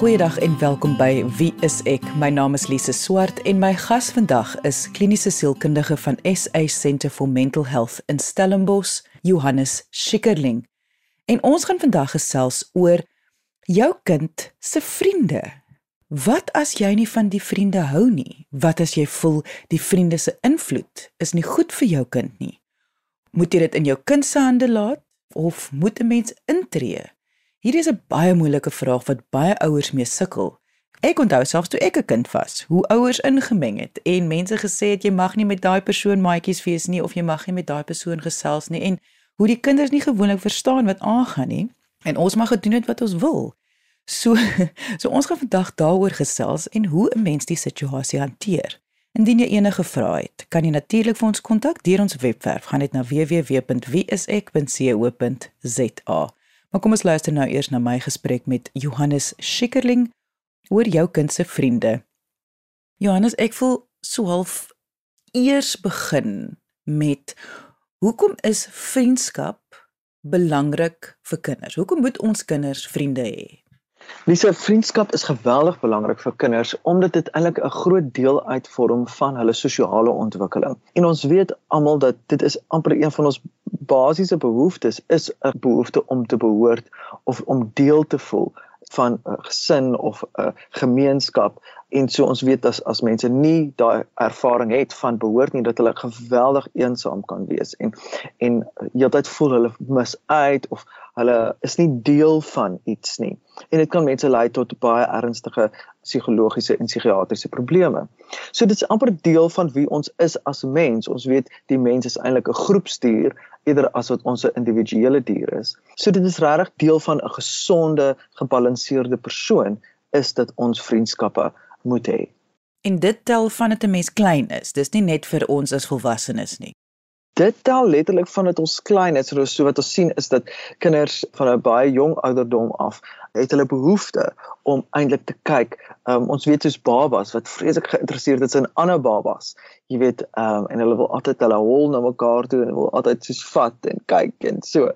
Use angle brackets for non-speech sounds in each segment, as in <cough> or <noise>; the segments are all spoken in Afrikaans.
Goeiedag en welkom by Wie is ek? My naam is Lise Swart en my gas vandag is kliniese sielkundige van SA Centre for Mental Health in Stellenbosch, Johannes Schikkerling. En ons gaan vandag gesels oor jou kind se vriende. Wat as jy nie van die vriende hou nie? Wat as jy voel die vriende se invloed is nie goed vir jou kind nie? Moet jy dit in jou kind se hande laat of moet 'n mens intree? Hierdie is 'n baie moeilike vraag wat baie ouers mee sukkel. Ek onthou selfs toe ek 'n kind was, hoe ouers ingemeng het en mense gesê het jy mag nie met daai persoon maatjies wees nie of jy mag nie met daai persoon gesels nie en hoe die kinders nie gewoonlik verstaan wat aangaan nie en ons mag gedoen het wat ons wil. So <laughs> so ons gaan vandag daaroor gesels en hoe 'n mens die situasie hanteer. Indien jy enige vrae het, kan jy natuurlik vir ons kontak deur ons webwerf gaan net na www.wieisek.co.za. Maar kom ons luister nou eers na my gesprek met Johannes Schikkerling oor jou kind se vriende. Johannes, ek voel so half eers begin met hoekom is vriendskap belangrik vir kinders? Hoekom moet ons kinders vriende hê? Lise, vriendskap is geweldig belangrik vir kinders omdat dit eintlik 'n groot deel uitvorm van hulle sosiale ontwikkeling. En ons weet almal dat dit is amper een van ons basiese behoeftes is 'n behoefte om te behoort of om deel te voel van 'n gesin of 'n gemeenskap en so ons weet as as mense nie daai ervaring het van behoort nie dat hulle geweldig eensaam kan wees en en heeltyd voel hulle mis uit of hulle is nie deel van iets nie en dit kan mense lei tot baie ernstige psigologiese en psigiatriese probleme. So dit is amper deel van wie ons is as mens. Ons weet die mens is eintlik 'n groepsdier eerder as wat ons 'n individuele dier is. So dit is regtig deel van 'n gesonde, gebalanseerde persoon is dit ons vriendskappe moet hê. En dit tel van dit 'n mens klein is. Dis nie net vir ons as volwassenes nie dit tel letterlik van dit ons klein is so, so wat ons sien is dat kinders van 'n baie jong ouderdom af het hulle behoefte om eintlik te kyk. Um, ons weet soos babas wat vreeslik geïnteresseerd is in ander babas. Jy weet, um, en hulle wil altyd hulle hol na mekaar toe en wil altyd soos vat en kyk en so.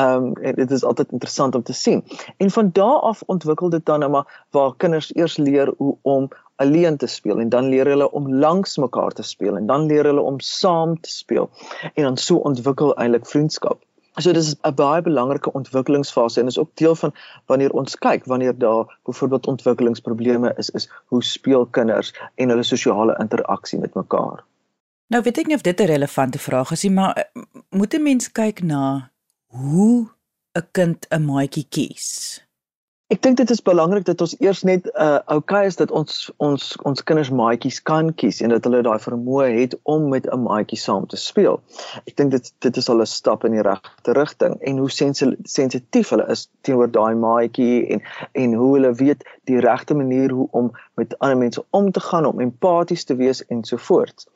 Ehm um, en dit is altyd interessant om te sien. En van daardie af ontwikkel dit dan nou maar waar kinders eers leer hoe om alleen te speel en dan leer hulle om langs mekaar te speel en dan leer hulle om saam te speel en dan so ontwikkel eintlik vriendskap. So dis 'n baie belangrike ontwikkelingsfase en is ook deel van wanneer ons kyk wanneer daar byvoorbeeld ontwikkelingsprobleme is is hoe speel kinders en hulle sosiale interaksie met mekaar. Nou weet ek nie of dit 'n relevante vraag is nie, maar eh, moet 'n mens kyk na hoe 'n kind 'n maatjie kies? Ek dink dit is belangrik dat ons eers net uh okay is dat ons ons ons kinders maatjies kan kies en dat hulle daai vermoë het om met 'n maatjie saam te speel. Ek dink dit dit is al 'n stap in die regte rigting en hoe sensitief hulle is teenoor daai maatjie en en hoe hulle weet die regte manier hoe om met ander mense om te gaan om empaties te wees en so voort.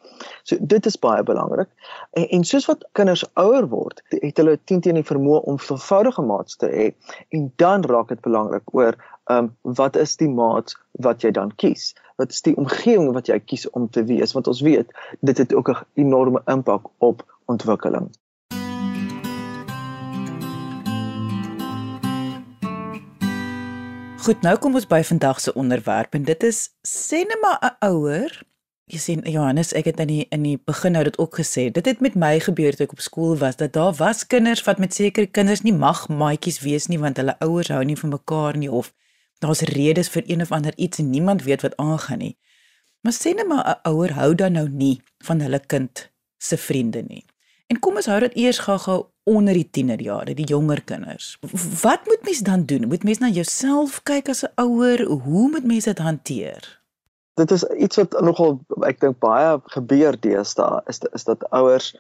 So dit is baie belangrik. En, en soos wat kinders ouer word, het hulle teen teen die vermoë om veelvoudige maats te hê en dan raak dit belangrik oor ehm um, wat is die maat wat jy dan kies? Wat is die omgewing wat jy kies om te wees? Want ons weet dit het ook 'n enorme impak op ontwikkeling. Goed, nou kom ons by vandag se onderwerp en dit is sê net maar 'n ouer Jy sien Johannes, ek het in die in die begin nou dit ook gesê. Dit het met my gebeur toe ek op skool was dat daar was kinders wat met sekere kinders nie mag maatjies wees nie want hulle ouers hou nie van mekaar nie of daar's redes vir een of ander iets en niemand weet wat aangaan nie. Maar sê net maar 'n ouer hou dan nou nie van hulle kind se vriende nie. En kom ons hou dit eers gou-gou onder die tienerjare, die jonger kinders. Wat moet mens dan doen? Moet mens na jouself kyk as 'n ouer? Hoe moet mens dit hanteer? dit is iets wat nogal ek dink baie gebeur deesdae is is dat ouers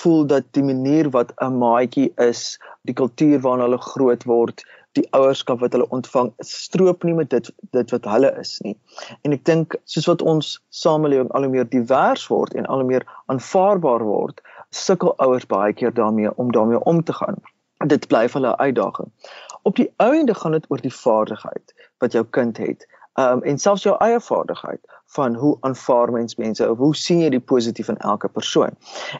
voel dat die manier wat 'n maatjie is, die kultuur waarin hulle groot word, die ouerskap wat hulle ontvang, stroop nie met dit dit wat hulle is nie. En ek dink soos wat ons samelewing al hoe meer divers word en al hoe meer aanvaarbaar word, sukkel ouers baie keer daarmee om daarmee om te gaan. Dit bly vir hulle 'n uitdaging. Op die ou ende gaan dit oor die vaardigheid wat jou kind het um, en selfs jou eie vaardigheid van hoe aanvaar mens mense of hoe sien jy die positief in elke persoon.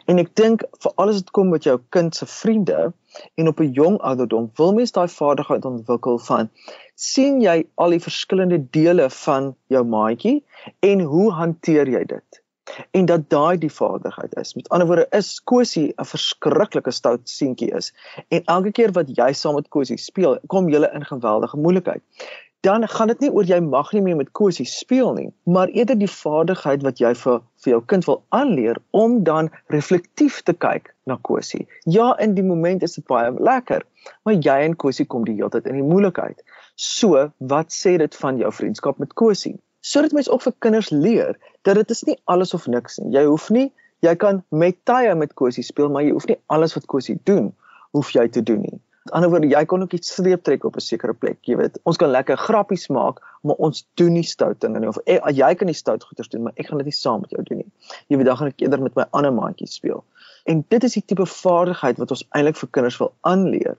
En ek dink vir alles wat kom met jou kind se vriende en op 'n jong ouderdom wil mens daai vaardigheid ontwikkel van sien jy al die verskillende dele van jou maatjie en hoe hanteer jy dit? En dat daai die vaardigheid is. Met ander woorde is Kosie 'n verskriklike stout seentjie is. En elke keer wat jy saam met Kosie speel, kom jy in geweldige moeilikheid dan gaan dit nie oor jy mag nie meer met Kosie speel nie, maar eerder die vaardigheid wat jy vir vir jou kind wil aanleer om dan reflektief te kyk na Kosie. Ja, in die moment is dit baie lekker, maar jy en Kosie kom die hele tyd in die moeilikheid. So, wat sê dit van jou vriendskap met Kosie? Sodat mens ook vir kinders leer dat dit is nie alles of niks nie. Jy hoef nie jy kan met tye met Kosie speel, maar jy hoef nie alles wat Kosie doen hoef jy te doen nie. Met ander woorde, jy kon ook iets streep trek op 'n sekere plek, jy weet. Ons kan lekker grappies maak, maar ons doen nie stout dinge nie of e, jy kan nie stout goeders doen, maar ek gaan dit nie saam met jou doen nie. Jy weet, dan gaan ek eerder met my ander maatjies speel. En dit is die tipe vaardigheid wat ons eintlik vir kinders wil aanleer.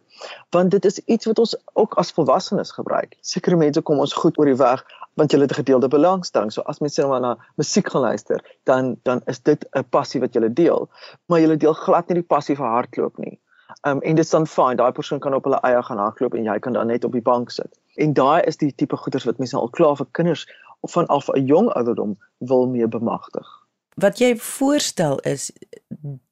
Want dit is iets wat ons ook as volwassenes gebruik. Sekere mense kom ons goed oor die weg want hulle het 'n gedeelde belangstelling. So as mense nou na musiek geluister, dan dan is dit 'n passie wat jy deel, maar jy deel glad nie die passie vir hardloop nie. Um en dit dan fyn, daai persoon kan op hulle eie gaan hardloop en jy kan dan net op die bank sit. En daai is die tipe goeders wat mense al klaar vir kinders of van af 'n jong ouderdom wil mee bemagtig. Wat jy voorstel is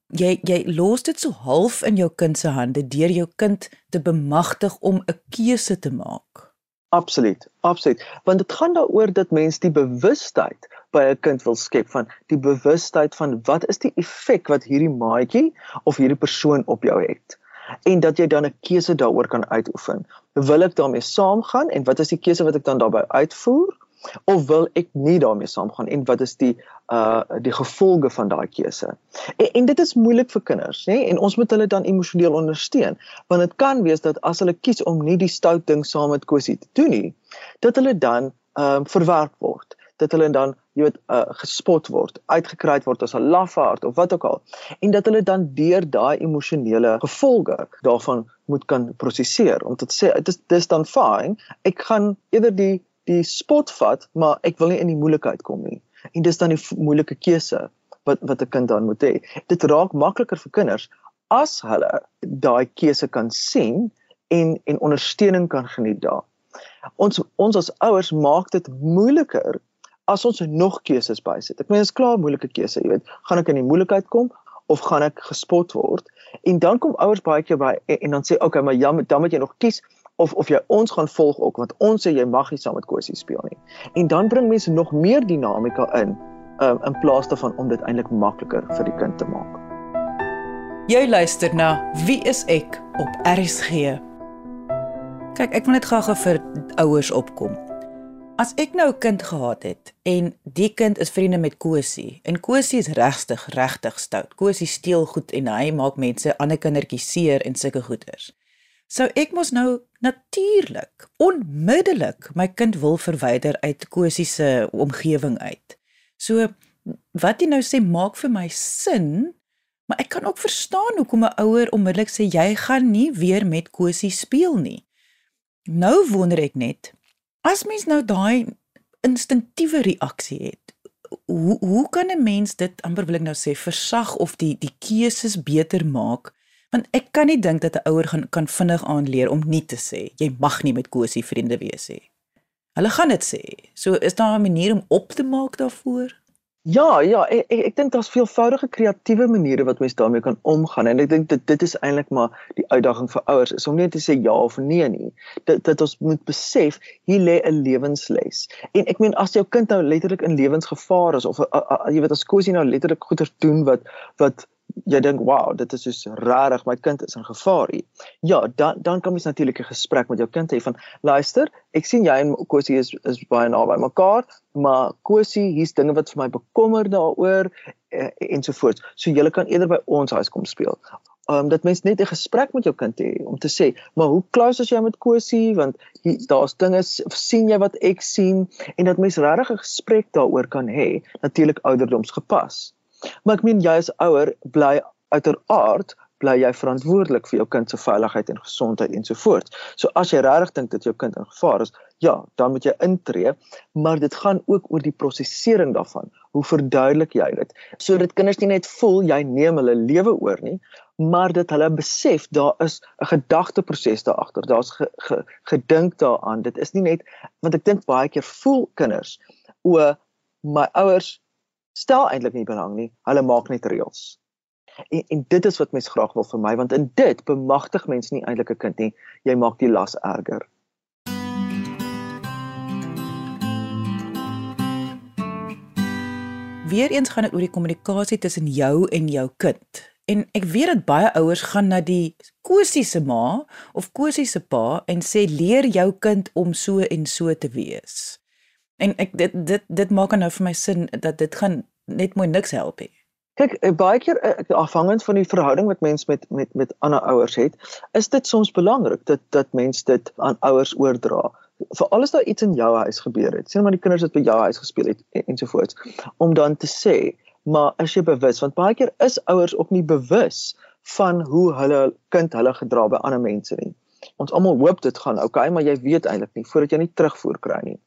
jy jy los dit so half in jou kind se hande deur jou kind te bemagtig om 'n keuse te maak. Absoluut, absoluut. Want dit gaan daaroor dat mens die bewustheid by 'n kind wil skep van die bewustheid van wat is die effek wat hierdie maatjie of hierdie persoon op jou het en dat jy dan 'n keuse daaroor kan uitoefen. Wil ek daarmee saamgaan en wat is die keuse wat ek dan daarbey uitvoer of wil ek nie daarmee saamgaan en wat is die uh die gevolge van daai keuse. En, en dit is moeilik vir kinders, nê? En ons moet hulle dan emosioneel ondersteun want dit kan wees dat as hulle kies om nie die stout ding saam met Kosie te doen nie, dat hulle dan ehm um, verwerp word dat hulle dan jy weet uh, gespot word, uitgekry word as 'n lafaard of wat ook al. En dat hulle dan deur daai emosionele gevolge daarvan moet kan prosesseer om te sê dit is dis dan fyn. Ek gaan eerder die die spot vat, maar ek wil nie in die moeilikheid kom nie. En dis dan die moeilike keuse wat wat 'n kind dan moet hê. Dit raak makliker vir kinders as hulle daai keuse kan sien en en ondersteuning kan geniet daar. Ons ons as ouers maak dit moeiliker as ons nog keuses bysit. Ek meen dit is klaar moeilike keuse, jy weet, gaan ek in die moeilikheid kom of gaan ek gespot word? En dan kom ouers baie keer by en, en dan sê, "Oké, okay, maar ja, dan moet jy nog kies of of jy ons gaan volg ook want ons sê jy mag nie saam met Kosie speel nie." En dan bring mense nog meer dinamika in um, in plaas daarvan om dit eintlik makliker vir die kind te maak. Jy luister na Wie is ek op RSG. Kyk, ek wil net gou-gou vir ouers opkom. As ek nou 'n kind gehad het en die kind is vriende met Kosie en Kosie is regtig regtig stout. Kosie steel goed en hy maak mense ander kindertjies seer en sulke goeters. Sou ek mos nou natuurlik onmiddellik my kind wil verwyder uit Kosie se omgewing uit. So wat jy nou sê maak vir my sin, maar ek kan ook verstaan hoekom 'n ouer onmiddellik sê jy gaan nie weer met Kosie speel nie. Nou wonder ek net As mens nou daai instinktiewe reaksie het, hoe hoe kan 'n mens dit amper wil ek nou sê versag of die die keuses beter maak? Want ek kan nie dink dat 'n ouer gaan kan vinnig aanleer om nie te sê jy mag nie met Kosie vriende wees nie. Hulle gaan dit sê. So is daar 'n manier om op te maak daarvoor? Ja, ja, ek ek, ek dink daar's veelvoudige kreatiewe maniere wat mens daarmee kan omgaan en ek dink dit dit is eintlik maar die uitdaging vir ouers is om net te sê ja of nee nie. Dit dit ons moet besef hier lê 'n lewensles. En ek meen as jou kind nou letterlik in lewensgevaar is of a, a, a, jy weet as Kosie nou letterlik goeders doen wat wat jy dink wow dit is soos rarig my kind is in gevaar hier. Ja, dan dan kan mens natuurlik 'n gesprek met jou kind hê van luister, ek sien jy en Kosie is is baie naby mekaar, maar Kosie, hier's dinge wat vir my bekommer daaroor eh, ensovoorts. So jy kan eerder by ons huis kom speel. Um dat mens net 'n gesprek met jou kind hê om te sê, maar hoe close is jy met Kosie want daar's dinge sien jy wat ek sien en dat mens regtig 'n gesprek daaroor kan hê, natuurlik ouderdoms gepas. Maar ek meen jy as ouer bly uiteraard bly jy verantwoordelik vir jou kind se veiligheid en gesondheid ensovoorts. So as jy regtig dink dat jou kind in gevaar is, ja, dan moet jy intree, maar dit gaan ook oor die prosesering daarvan. Hoe verduidelik jy dit? Sodat kinders nie net voel jy neem hulle lewe oor nie, maar dit hulle besef daar is 'n gedagteproses daar agter. Daar's ge, ge, gedink daaraan. Dit is nie net want ek dink baie keer voel kinders o my ouers stel eintlik nie belang nie. Hulle maak net reëls. En, en dit is wat mens graag wil vir my want in dit bemagtig mens nie eintlik 'n kind nie. Jy maak die las erger. Weereens gaan dit oor die kommunikasie tussen jou en jou kind. En ek weet dat baie ouers gaan na die Kosie se ma of Kosie se pa en sê leer jou kind om so en so te wees. En ek dit dit dit maak nou vir my sin dat dit gaan net mooi niks help nie. Kyk, eh, baie keer eh, afhangend van die verhouding wat mens met met met ander ouers het, is dit soms belangrik dat dat mens dit aan ouers oordra. Veral as daar iets in jou huis gebeur het, sien maar die kinders wat by jou huis gespeel het en, ensovoorts, om dan te sê, maar is jy bewus want baie keer is ouers ook nie bewus van hoe hulle kind hulle gedra by ander mense nie. Ons almal hoop dit gaan oukei, okay, maar jy weet eintlik nie voordat jy nie terugvoer kry nie.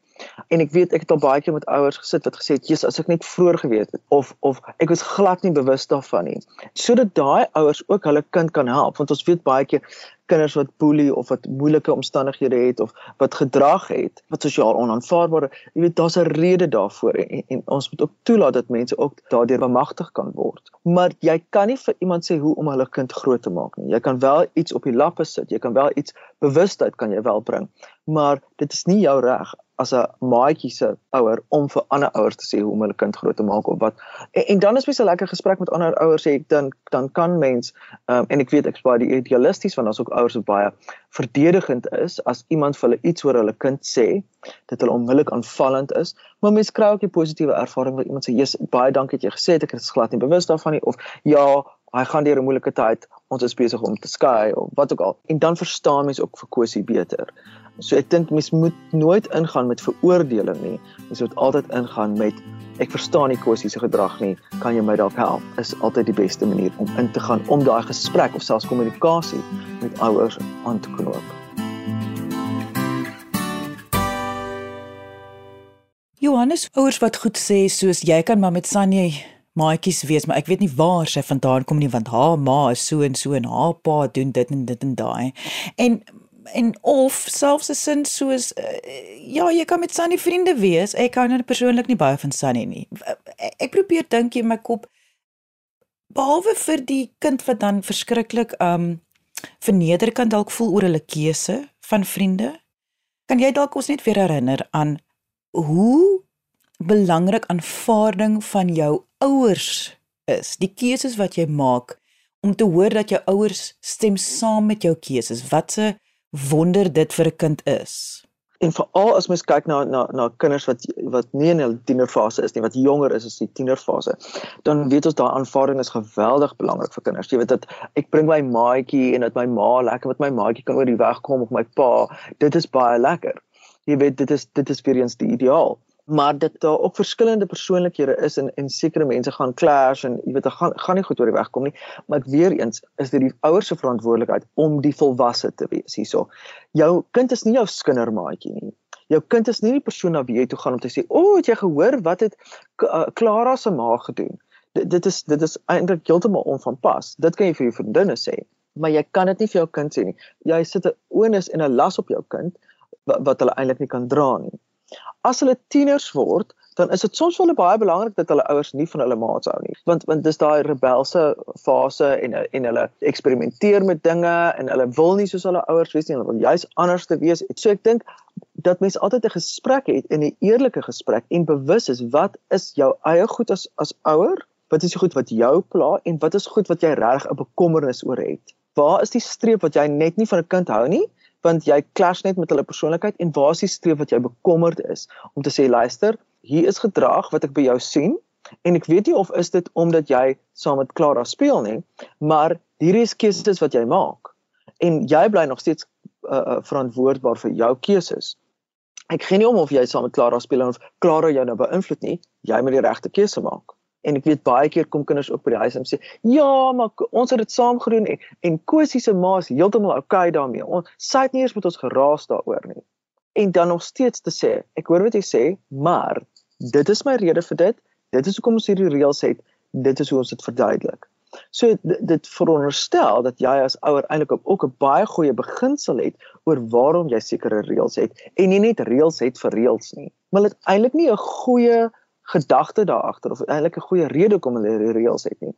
En ek weet ek het al baie keer met ouers gesit wat gesê het, "Jesus, as ek net vroeër geweet het of of ek was glad nie bewus daarvan nie." Sodat daai ouers ook hulle kind kan help, want ons weet baie keer kinders wat boelie of wat moeilike omstandighede het of wat gedrag het wat sosiaal onaanvaarbare jy weet daar's 'n rede daarvoor en, en ons moet ook toelaat dat mense ook daardeur bemagtig kan word maar jy kan nie vir iemand sê hoe om hulle kind groot te maak nie jy kan wel iets op die lappe sit jy kan wel iets bewustheid kan jy wel bring maar dit is nie jou reg as 'n maatjie se ouer om vir ander ouers te sê hoe om hulle kind groot te maak of wat. En, en dan is mens 'n lekker gesprek met ander ouers sê ek dan dan kan mens um, en ek weet ek's baie idealisties want daar's ook ouers wat baie verdedigend is as iemand vir hulle iets oor hulle kind sê dat hulle onmiddellik aanvallend is. Maar mens kry ook 'n positiewe ervaring wat iemand sê, "Jesus, baie dankie dat jy gesê het ek is glad nie bewus daarvan nie" of "Ja, hy gaan deur 'n moeilike tyd, ons is besig om te skei" of wat ook al. En dan verstaan mens ook vir Kosie beter. So ek dink mens moet nooit ingaan met veroordeling nie. Mens moet altyd ingaan met ek verstaan nie Kosie se gedrag nie. Kan jy my dalk help? Is altyd die beste manier om in te gaan om daai gesprek of selfs kommunikasie met ouers aan te knoop. Johannes ouers wat goed sê soos jy kan maar met Sanje maatjies wees, maar ek weet nie waar sy vandaan kom nie want haar ma is so en so en haar pa doen dit en dit en daai. En en of selfs 'n sin soos uh, ja, jy kan met Sunny vriende wees. Ek hou nou persoonlik nie baie van Sunny nie. Ek, ek probeer dink in my kop behalwe vir die kind wat dan verskriklik um verneder kan dalk voel oor hulle keuse van vriende. Kan jy dalk ons net weer herinner aan hoe belangrik aanvaarding van jou ouers is, die keuses wat jy maak om te hoor dat jou ouers stem saam met jou keuses. Wat 'n wonder dit vir 'n kind is. En veral as mens kyk na na na kinders wat wat nie in hulle tienerfase is nie, wat jonger is as die tienerfase, dan weet ons daai aanvaarding is geweldig belangrik vir kinders. Jy weet dat ek bring my maatjie en dat my ma lekker met my maatjie kan oor die weg kom of my pa, dit is baie lekker. Jy weet dit is dit is vir eens die ideaal maar dit daar ook verskillende persoonlikhede is en en sekere mense gaan clash en jy weet dit gaan gaan nie goed oor die weg kom nie. Maar weer eens is dit die ouers se verantwoordelikheid om die volwasse te wees hierso. Jou kind is nie jou skindermaatjie nie. Jou kind is nie die persoon na wie jy toe gaan om te sê o oh, het jy gehoor wat het uh, Clara se ma gedoen? Dit, dit is dit is eintlik heeltemal onvanpas. Dit kan jy vir jou vriendinne sê maar jy kan dit nie vir jou kind sê nie. Jy sit 'n onus en 'n las op jou kind wat, wat hulle eintlik nie kan dra nie as hulle tieners word, dan is dit soms wel baie belangrik dat hulle ouers nie van hulle maats hou nie. Want want dis daai rebelse fase en en hulle eksperimenteer met dinge en hulle wil nie soos hulle ouers wees nie, hulle wil juis anders te wees. So ek dink dat mens altyd 'n gesprek het en 'n eerlike gesprek en bewus is wat is jou eie goed as as ouer? Wat is die goed wat jou pla en wat is goed wat jy reg 'n bekommernis oor het? Waar is die streep wat jy net nie van 'n kind hou nie? Want jy clash net met hulle persoonlikheid en waar is die streef wat jy bekommerd is om te sê luister hier is gedrag wat ek by jou sien en ek weet nie of is dit omdat jy saam met Clara speel nie maar hierdie is keuses wat jy maak en jy bly nog steeds uh, verantwoordbaar vir jou keuses. Ek gee nie om of jy saam met Clara speel of Clara jou nou beïnvloed nie jy moet die regte keuse maak En ek weet baie keer kom kinders ook by die huis en sê, "Ja, maar ons het dit saam gedoen en en Kosie se ma is heeltemal oukei daarmee. Ons sy het nie eers met ons geraas daaroor nie." En dan nog steeds te sê, "Ek hoor wat jy sê, maar dit is my rede vir dit. Dit is hoekom ons hierdie reëls het. Dit is hoe ons dit verduidelik." So dit veronderstel dat jy as ouer eintlik ook 'n baie goeie beginsel het oor waarom jy sekere reëls het en nie net reëls het vir reëls nie. Maar dit eintlik nie 'n goeie gedagte daar agter of eintlik 'n goeie rede hoekom hulle die reëls het nie.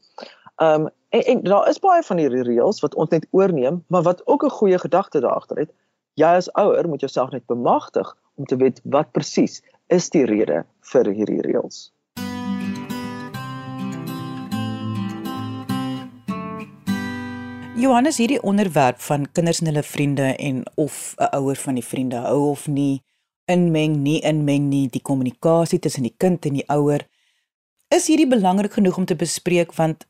Um en, en daar is baie van hierdie reëls wat ons net oorneem, maar wat ook 'n goeie gedagte daar agter het. Jy as ouer moet jouself net bemagtig om te weet wat presies is die rede vir hierdie reëls. Johannes hierdie onderwerp van kinders en hulle vriende en of 'n ouer van die vriende hou of nie inmeng nie inmeng nie die kommunikasie tussen die kind en die ouer is hierdie belangrik genoeg om te bespreek want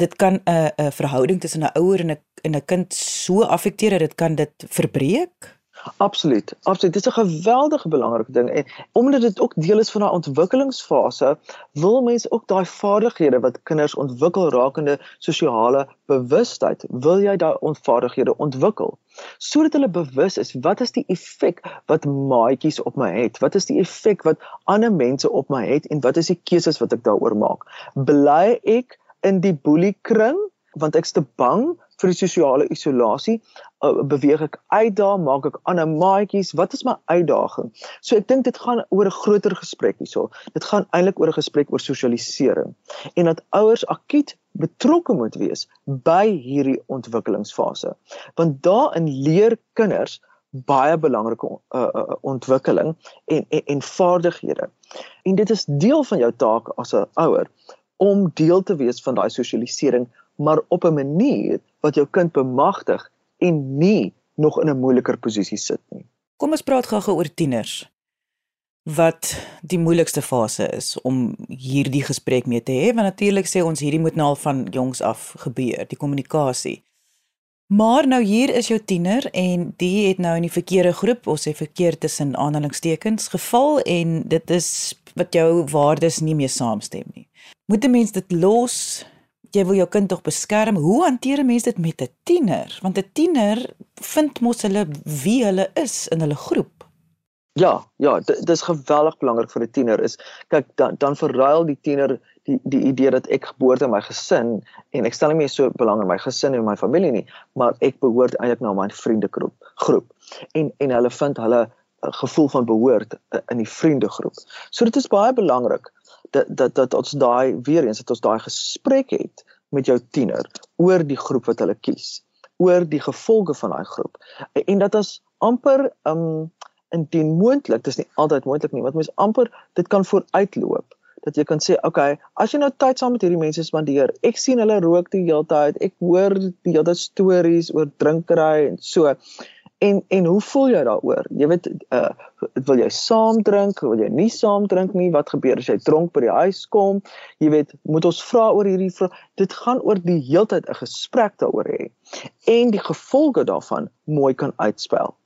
dit kan 'n 'n verhouding tussen 'n ouer en 'n en 'n kind so affekteer dat dit kan dit verbreek Absoluut. Absoluut. Dit is 'n geweldige belangrike ding en omdat dit ook deel is van daai ontwikkelingsfase, wil mense ook daai vaardighede wat kinders ontwikkel rakende sosiale bewustheid, wil jy daai ontvaardighede ontwikkel sodat hulle bewus is wat is die effek wat maatjies op my het? Wat is die effek wat ander mense op my het en wat is die keuses wat ek daaroor maak? Bly ek in die boelie kring want ek's te bang vir die sosiale isolasie uh, beweeg ek uit daar maak ek ander maatjies. Wat is my uitdaging? So ek dink dit gaan oor 'n groter gesprek hierso. Dit gaan eintlik oor 'n gesprek oor sosialisering en dat ouers akkiet betrokke moet wees by hierdie ontwikkelingsfase. Want daarin leer kinders baie belangrike uh, uh, ontwikkeling en en, en vaardighede. En dit is deel van jou taak as 'n ouer om deel te wees van daai sosialisering maar op 'n manier wat jou kind bemagtig en nie nog in 'n moeiliker posisie sit nie. Kom ons praat gou-gou oor tieners. Wat die moeilikste fase is om hierdie gesprek mee te hê, want natuurlik sê ons hierdie moet nou al van jongs af gebeur, die kommunikasie. Maar nou hier is jou tiener en die het nou in die verkeerde groep, ons sê verkeerd tussen aanhalingstekens geval en dit is wat jou waardes nie meer saamstem nie. Moet 'n mens dit los? Jy wil jou kind tog beskerm. Hoe hanteer 'n mens dit met 'n tiener? Want 'n tiener vind mos hulle wie hulle is in hulle groep. Ja, ja, dit is geweldig belangrik vir 'n tiener is kyk dan dan verruil die tiener die die idee dat ek geboorte in my gesin en ek stel nie meer so belang in my gesin en my familie nie, maar ek behoort eintlik na my vriendegroep groep. En en hulle vind hulle eh, gevoel van behoort eh, in die vriendegroep. So dit is baie belangrik dat dat dat ons daai weer eens dat ons daai gesprek het met jou tiener oor die groep wat hulle kies oor die gevolge van daai groep. En dat ons amper um indien moontlik dis nie altyd moontlik nie want mens amper dit kan vooruitloop dat jy kan sê okay as jy nou tyd saam met hierdie mense spandeer ek sien hulle rook die hele tyd ek hoor die hele stories oor drinkery en so En en hoe voel jy daaroor? Jy weet uh wil jy saam drink, wil jy nie saam drink nie? Wat gebeur as jy dronk by die huis kom? Jy weet, moet ons vra oor hierdie vraag. Dit gaan oor die heeltyd 'n gesprek daaroor hê en die gevolge daarvan mooi kan uitspel.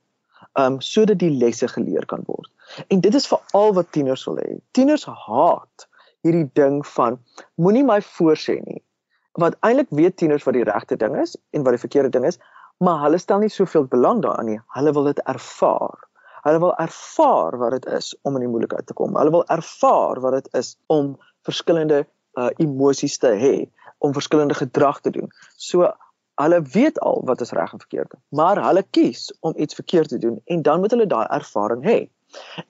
Um sodat die lesse geleer kan word. En dit is veral wat tieners wil hê. Tieners haat hierdie ding van moenie my voorsê nie. Want eintlik weet tieners wat die regte ding is en wat die verkeerde ding is maar hulle stel nie soveel belang daaraan nie. Hulle wil dit ervaar. Hulle wil ervaar wat dit is om in die moeilikheid te kom. Hulle wil ervaar wat dit is om verskillende uh, emosies te hê, om verskillende gedrag te doen. So hulle weet al wat is reg en verkeerd, maar hulle kies om iets verkeerd te doen en dan moet hulle daai ervaring hê.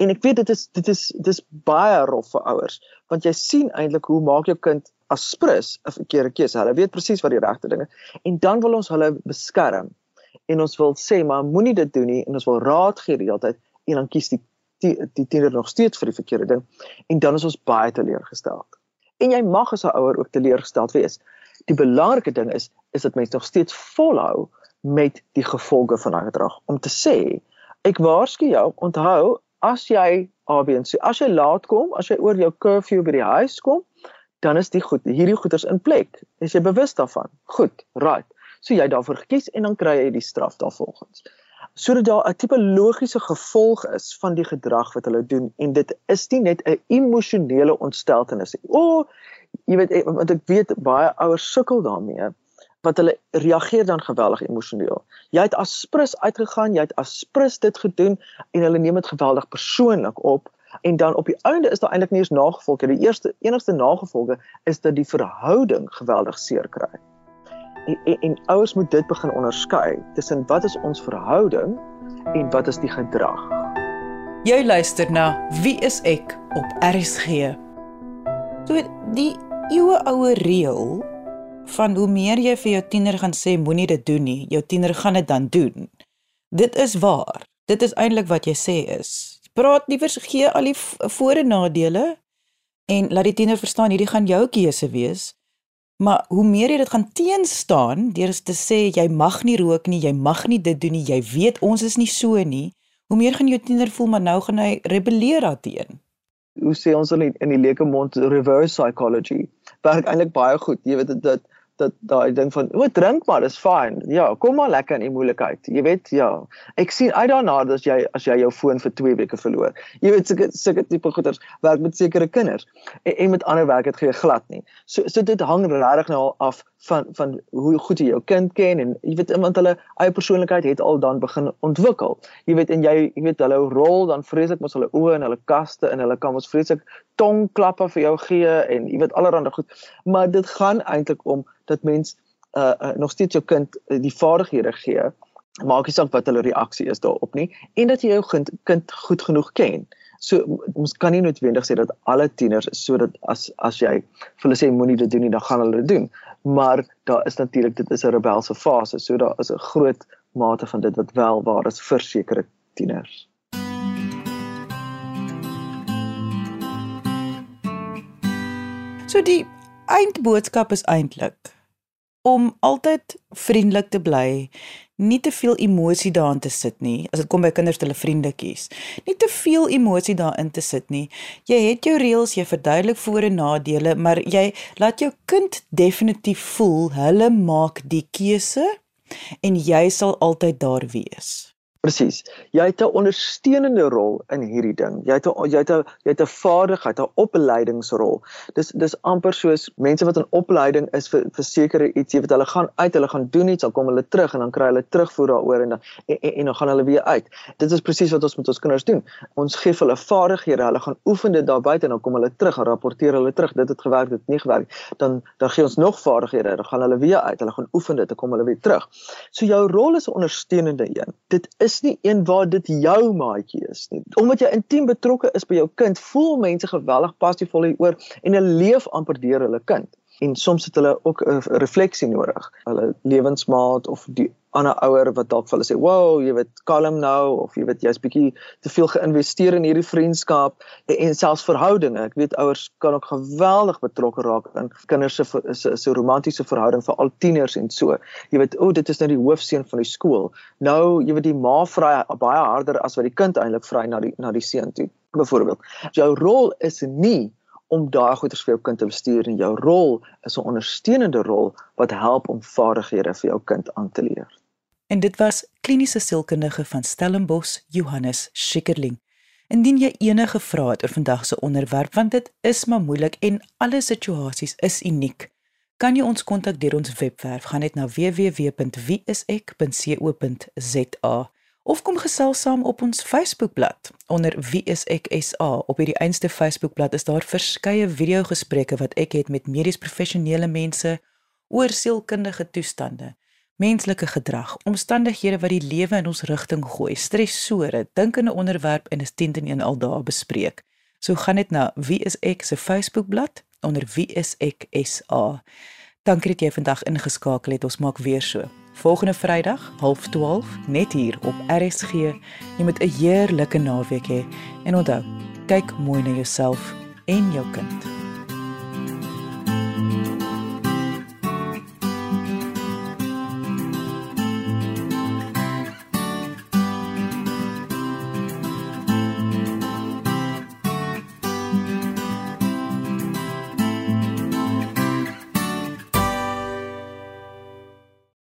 En ek weet dit is dit is dis baie rof vir ouers, want jy sien eintlik hoe maak jou kind as sprus 'n verkeerde keuse. Hulle weet presies wat die regte ding is en dan wil ons hulle beskerm en ons wil sê maar moenie dit doen nie en ons wil raad gee die hele tyd en dan kies die die, die tiener nog steeds vir die verkeerde ding en dan is ons baie teleurgestel. En jy mag as 'n ouer ook teleurgestel wees. Die belangrike ding is is dat mens nog steeds volhou met die gevolge van daai gedrag om te sê ek waarsku jou onthou as jy ABN so as jy laat kom as jy oor jou curfew by die huis kom dan is die goed hierdie goeders in plek is jy bewus daarvan goed right So jy daarvoor gekies en dan kry jy die straf daarvolgens. Sodat daar 'n tipe logiese gevolg is van die gedrag wat hulle doen en dit is nie net 'n emosionele ontsteltenis nie. O, jy weet want ek weet baie ouers sukkel daarmee wat hulle reageer dan geweldig emosioneel. Jy het aspres uitgegaan, jy het aspres dit gedoen en hulle neem dit geweldig persoonlik op en dan op die einde is daar eintlik nie eens nagevolge. Die eerste enigste nagevolge is dat die verhouding geweldig seer kry. En, en, en ouers moet dit begin onderskei tussen wat is ons verhouding en wat is die gedrag. Jy luister na Wie is ek op RSG. So die eeue oue reël van hoe meer jy vir jou tiener gaan sê moenie dit doen nie, jou tiener gaan dit dan doen. Dit is waar. Dit is eintlik wat jy sê is praat liewer gee al die voor en nadele en laat die tiener verstaan hierdie gaan jou keuse wees. Maar hoe meer jy dit gaan teenstaan deur te sê jy mag nie rook nie, jy mag nie dit doen nie, jy weet ons is nie so nie, hoe meer gaan jou tiener voel maar nou gaan hy rebelleer daarteen. Hoe sê ons in die, in die leuke mond reverse psychology? Werk eintlik baie goed. Jy weet dit dat dat daai ding van o, drink maar, dis fyn. Ja, kom maar lekker in die moeilikheid. Jy weet, ja. Ek sien uit daarna dat jy as jy jou foon vir 2 weke verloor. Jy weet sulke sulke tipe goeders werk met sekere kinders en, en met ander werk dit gee glad nie. So so dit hang regtig nou af van van hoe goed jy jou kind ken en jy weet iemand hulle eie persoonlikheid het al dan begin ontwikkel. Jy weet en jy jy weet hulle rol dan vreeslik mos hulle oë en hulle kaste en hulle kan mos vreeslik tongklappe vir jou gee en jy weet allerlei goed. Maar dit gaan eintlik om dat mens uh, uh nog steeds jou kind uh, die vaardighede gee maak nie saak wat hulle reaksie is daarop nie en dat jy jou kind, kind goed genoeg ken. So ons kan nie noodwendig sê dat alle tieners sodat as as jy vir hulle sê moenie dit doen nie dan gaan hulle dit doen. Maar daar is natuurlik dit is 'n rebelse fase. So daar is 'n groot mate van dit wat wel waar is vir sekere tieners. So die eindboodskap is eintlik om altyd vriendelik te bly, nie te veel emosie daarin te sit nie. As dit kom by kinders hulle vriendetjies, nie te veel emosie daarin te sit nie. Jy het jou reëls, jy verduidelik voor en nadele, maar jy laat jou kind definitief voel hulle maak die keuse en jy sal altyd daar wees. Presies. Jy het 'n ondersteunende rol in hierdie ding. Jy het 'n jy het 'n jy het 'n vaardigheid, 'n opleidingsrol. Dis dis amper soos mense wat in opleiding is vir vir sekere iets, jy weet hulle gaan uit, hulle gaan doen iets, dan kom hulle terug en dan kry hulle terugvoer daaroor en dan en, en, en dan gaan hulle weer uit. Dit is presies wat ons met ons kinders doen. Ons gee hulle vaardighede, hulle gaan oefen dit daar buite en dan kom hulle terug en rapporteer hulle terug. Dit het gewerk, dit het nie gewerk. Dan dan gee ons nog vaardighede, dan gaan hulle weer uit, hulle gaan oefen dit en kom hulle weer terug. So jou rol is 'n ondersteunende een. Dit is nie een waar dit jou maatjie is nie. Omdat jy intiem betrokke is by jou kind, voel mense geweldig passievol hieroor en hulle leef amper deur hulle kind en soms het hulle ook 'n refleksie nodig. Hulle lewensmaat of die ander ouer wat dalk vir hulle sê, "Wow, jy weet, kalm nou" of jy weet jy's bietjie te veel geïnvesteer in hierdie vriendskap en, en selfs verhoudinge. Ek weet ouers kan ook geweldig betrokke raak in kinders se se se romantiese verhouding vir al tieners en so. Jy weet, o, oh, dit is nou die hoofseun van die skool. Nou, jy weet die ma vry baie harder as wat die kind eintlik vry na die na die seun toe. Byvoorbeeld, jou rol is nie om daai goeders vir jou kind te bestuur en jou rol is 'n ondersteunende rol wat help om vaardighede vir jou kind aan te leer. En dit was kliniese sielkundige van Stellenbosch, Johannes Schikkerling. Indien jy enige vrae het oor vandag se onderwerp, want dit is maar moeilik en alle situasies is uniek, kan jy ons kontak deur ons webwerf. Gaan net na www.wieisek.co.za of kom gesels saam op ons Facebookblad onder wie is ek SA op hierdie einste Facebookblad is daar verskeie video gesprekke wat ek het met medies professionele mense oor sielkundige toestande menslike gedrag omstandighede wat die lewe in ons rigting gooi stresore dink in 'n onderwerp en is teen teen al daar bespreek. So gaan net na wie is ek se Facebookblad onder wie is ek SA dankie dat jy vandag ingeskakel het. Ons maak weer so Volgende Vrydag, 12:30, net hier op RSG. Jy moet 'n heerlike naweek hê en onthou, kyk mooi na jouself en jou kind.